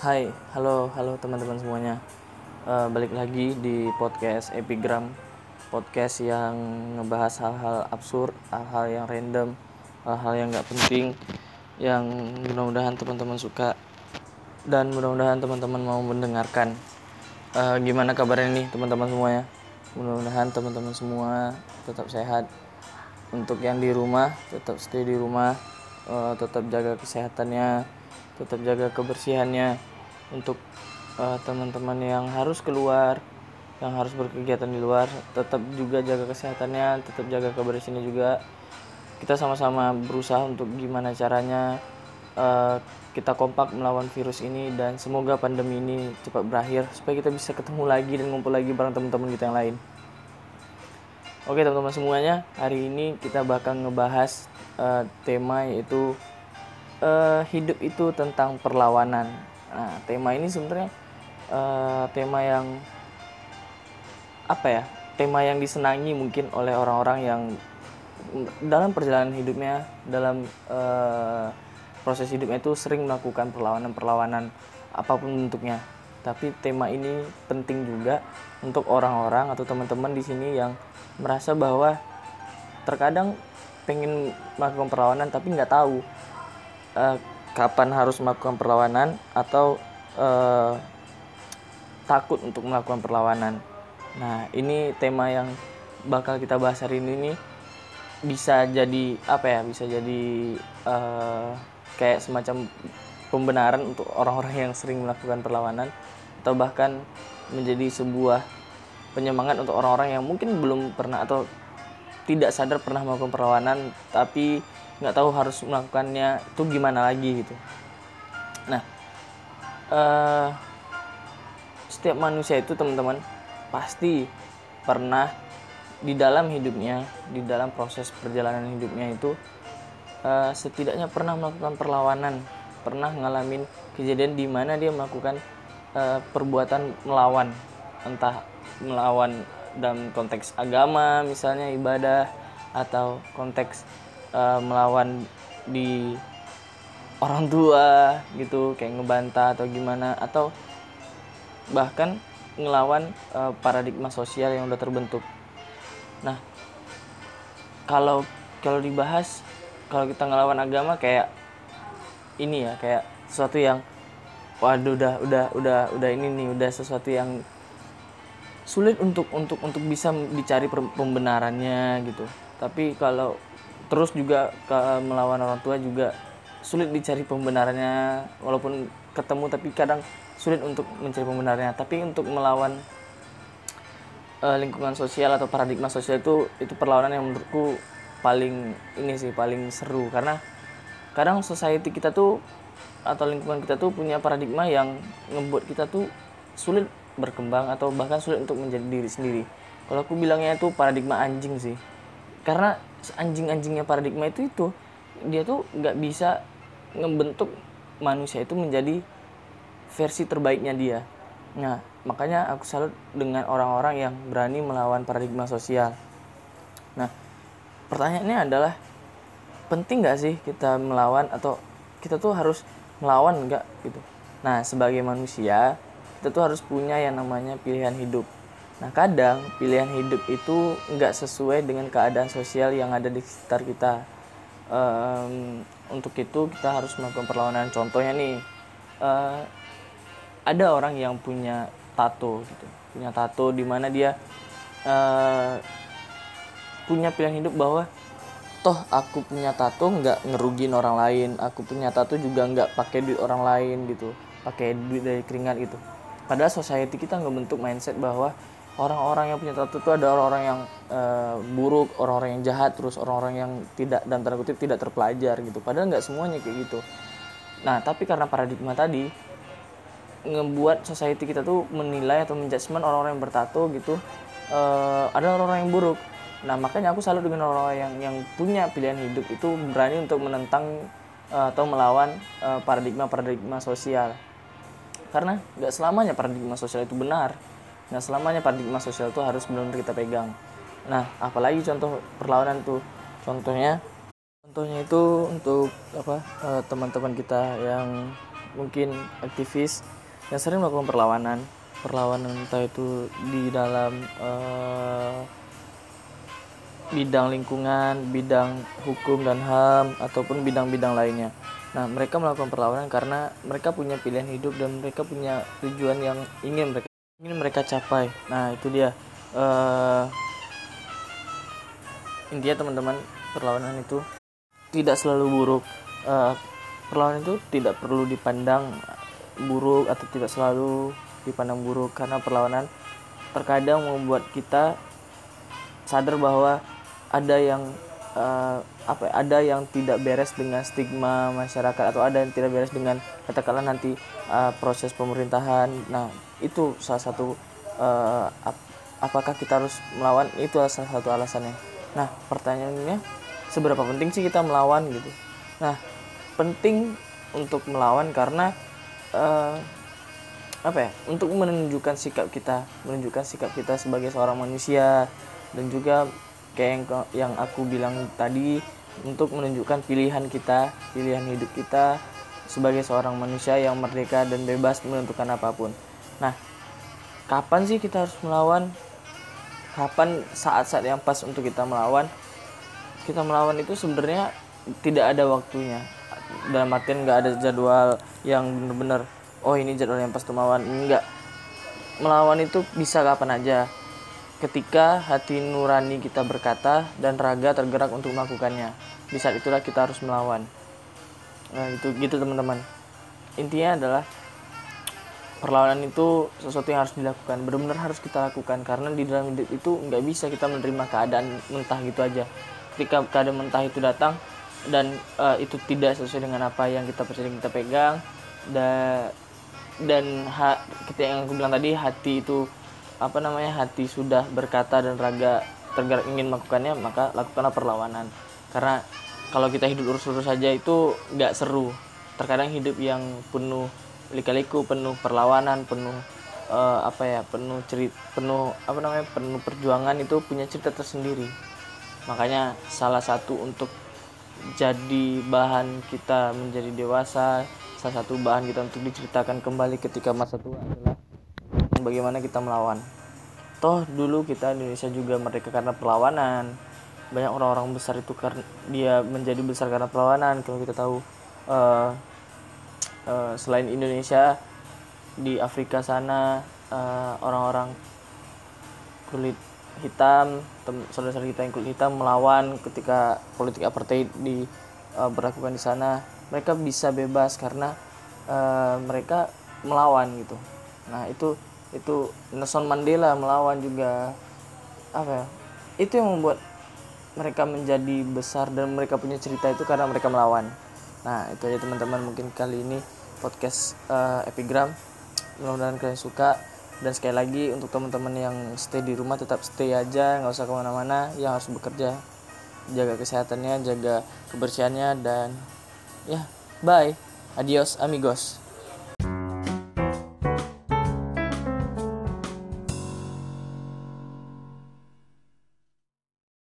Hai, halo, halo teman-teman semuanya. Eh, balik lagi di podcast Epigram, podcast yang ngebahas hal-hal absurd, hal-hal yang random, hal-hal yang nggak penting, yang mudah-mudahan teman-teman suka dan mudah-mudahan teman-teman mau mendengarkan. Eh, gimana kabarnya nih teman-teman semuanya? Mudah-mudahan teman-teman semua tetap sehat. Untuk yang di rumah, tetap stay di rumah, eh, tetap jaga kesehatannya, tetap jaga kebersihannya untuk uh, teman-teman yang harus keluar yang harus berkegiatan di luar tetap juga jaga kesehatannya tetap jaga kebersihannya juga kita sama-sama berusaha untuk gimana caranya uh, kita kompak melawan virus ini dan semoga pandemi ini cepat berakhir supaya kita bisa ketemu lagi dan ngumpul lagi bareng teman-teman kita yang lain Oke teman-teman semuanya, hari ini kita bakal ngebahas uh, tema yaitu uh, hidup itu tentang perlawanan. Nah, tema ini sebenarnya uh, tema yang apa ya? Tema yang disenangi mungkin oleh orang-orang yang dalam perjalanan hidupnya, dalam uh, proses hidupnya itu sering melakukan perlawanan-perlawanan apa pun bentuknya. Tapi tema ini penting juga untuk orang-orang atau teman-teman di sini yang merasa bahwa terkadang pengen melakukan perlawanan tapi nggak tahu uh, kapan harus melakukan perlawanan atau uh, takut untuk melakukan perlawanan. Nah, ini tema yang bakal kita bahas hari ini nih bisa jadi apa ya? Bisa jadi uh, kayak semacam pembenaran untuk orang-orang yang sering melakukan perlawanan atau bahkan menjadi sebuah penyemangat untuk orang-orang yang mungkin belum pernah atau tidak sadar pernah melakukan perlawanan tapi nggak tahu harus melakukannya itu gimana lagi gitu. Nah uh, setiap manusia itu teman-teman pasti pernah di dalam hidupnya di dalam proses perjalanan hidupnya itu uh, setidaknya pernah melakukan perlawanan pernah ngalamin kejadian di mana dia melakukan uh, perbuatan melawan entah melawan dalam konteks agama misalnya ibadah atau konteks uh, melawan di orang tua gitu kayak ngebantah atau gimana atau bahkan ngelawan uh, paradigma sosial yang udah terbentuk. Nah kalau kalau dibahas kalau kita ngelawan agama kayak ini ya kayak sesuatu yang waduh udah udah udah udah ini nih udah sesuatu yang sulit untuk untuk untuk bisa dicari pembenarannya gitu. Tapi kalau terus juga ke melawan orang tua juga sulit dicari pembenarannya walaupun ketemu tapi kadang sulit untuk mencari pembenarannya tapi untuk melawan uh, lingkungan sosial atau paradigma sosial itu itu perlawanan yang menurutku paling ini sih paling seru. Karena kadang society kita tuh atau lingkungan kita tuh punya paradigma yang ngebuat kita tuh sulit berkembang atau bahkan sulit untuk menjadi diri sendiri. Kalau aku bilangnya itu paradigma anjing sih. Karena anjing-anjingnya paradigma itu itu. Dia tuh nggak bisa ngebentuk manusia itu menjadi versi terbaiknya dia. Nah makanya aku salut dengan orang-orang yang berani melawan paradigma sosial. Nah pertanyaannya adalah penting nggak sih kita melawan atau kita tuh harus melawan nggak gitu? Nah sebagai manusia kita tuh harus punya yang namanya pilihan hidup Nah kadang pilihan hidup itu nggak sesuai dengan keadaan sosial yang ada di sekitar kita. Um, untuk itu kita harus melakukan perlawanan. Contohnya nih, uh, ada orang yang punya tato, gitu. punya tato di mana dia uh, punya pilihan hidup bahwa toh aku punya tato nggak ngerugin orang lain, aku punya tato juga nggak pakai duit orang lain gitu, pakai duit dari keringat gitu. Padahal society kita nggak bentuk mindset bahwa orang-orang yang punya tato itu ada orang-orang yang uh, buruk, orang-orang yang jahat, terus orang-orang yang tidak dan tanda kutip tidak terpelajar gitu. Padahal nggak semuanya kayak gitu. Nah, tapi karena paradigma tadi ngebuat society kita tuh menilai atau menjudgment orang-orang yang bertato gitu uh, ada orang-orang yang buruk. Nah, makanya aku salut dengan orang-orang yang yang punya pilihan hidup itu berani untuk menentang uh, atau melawan paradigma-paradigma uh, sosial. Karena nggak selamanya paradigma sosial itu benar Nah selamanya paradigma sosial itu harus benar-benar kita pegang. Nah apalagi contoh perlawanan tuh, contohnya, contohnya itu untuk apa teman-teman kita yang mungkin aktivis yang sering melakukan perlawanan perlawanan entah itu di dalam uh, bidang lingkungan, bidang hukum dan HAM ataupun bidang-bidang lainnya. Nah, mereka melakukan perlawanan karena mereka punya pilihan hidup dan mereka punya tujuan yang ingin mereka ingin mereka capai. Nah, itu dia. Uh, intinya teman-teman perlawanan itu tidak selalu buruk. Uh, perlawanan itu tidak perlu dipandang buruk atau tidak selalu dipandang buruk karena perlawanan terkadang membuat kita sadar bahwa ada yang uh, apa ya, ada yang tidak beres dengan stigma masyarakat atau ada yang tidak beres dengan katakanlah nanti uh, proses pemerintahan. Nah, itu salah satu uh, ap apakah kita harus melawan itu salah satu alasannya. Nah, pertanyaannya seberapa penting sih kita melawan gitu. Nah, penting untuk melawan karena uh, apa ya untuk menunjukkan sikap kita menunjukkan sikap kita sebagai seorang manusia dan juga kayak yang yang aku bilang tadi untuk menunjukkan pilihan kita pilihan hidup kita sebagai seorang manusia yang merdeka dan bebas menentukan apa pun. Nah kapan sih kita harus melawan? Kapan saat-saat yang pas untuk kita melawan? Kita melawan itu sebenarnya tidak ada waktunya. Dalam artian nggak ada jadwal yang benar-benar oh ini jadwal yang pas melawan. Enggak melawan itu bisa kapan aja ketika hati nurani kita berkata dan raga tergerak untuk melakukannya di saat itulah kita harus melawan. Nah itu gitu teman-teman. Intinya adalah perlawanan itu sesuatu yang harus dilakukan benar-benar harus kita lakukan karena di dalam hidup itu nggak bisa kita menerima keadaan mentah gitu aja. Ketika keadaan mentah itu datang dan uh, itu tidak sesuai dengan apa yang kita percaya kita pegang dan dan ha, kita yang aku bilang tadi hati itu apa namanya hati sudah berkata dan raga tergerak ingin melakukannya maka lakukanlah perlawanan. Karena kalau kita hidup lurus-lurus saja itu nggak seru. Terkadang hidup yang penuh lika-liku penuh perlawanan penuh uh, apa ya penuh cerit penuh apa namanya penuh perjuangan itu punya cerita tersendiri. Makanya salah satu untuk jadi bahan kita menjadi dewasa salah satu bahan kita untuk diceritakan kembali ketika masa tua adalah bagaimana kita melawan. Toh dulu kita Indonesia juga merdeka karena perlawanan. Banyak orang-orang besar itu karena dia menjadi besar karena perlawanan. Kalau kita tahu uh, uh, selain Indonesia di Afrika sana uh, orang-orang kulit hitam saudara-saudara kita yang kulit hitam melawan ketika politik apartheid di berlakukan di sana. Mereka bisa bebas karena uh, mereka melawan gitu. Nah itu itu Nelson Mandela melawan juga apa ya itu yang membuat mereka menjadi besar dan mereka punya cerita itu karena mereka melawan. Nah itu aja teman-teman. Mungkin kali ini podcast uh, epigram. Mudah-mudahan kalian suka. Dan sekali lagi untuk teman-teman yang stay di rumah tetap stay aja. Nggak usah ke mana-mana. Yang harus bekerja jaga kesehatannya jaga kebersihannya. Dan ya bye. Adios amigos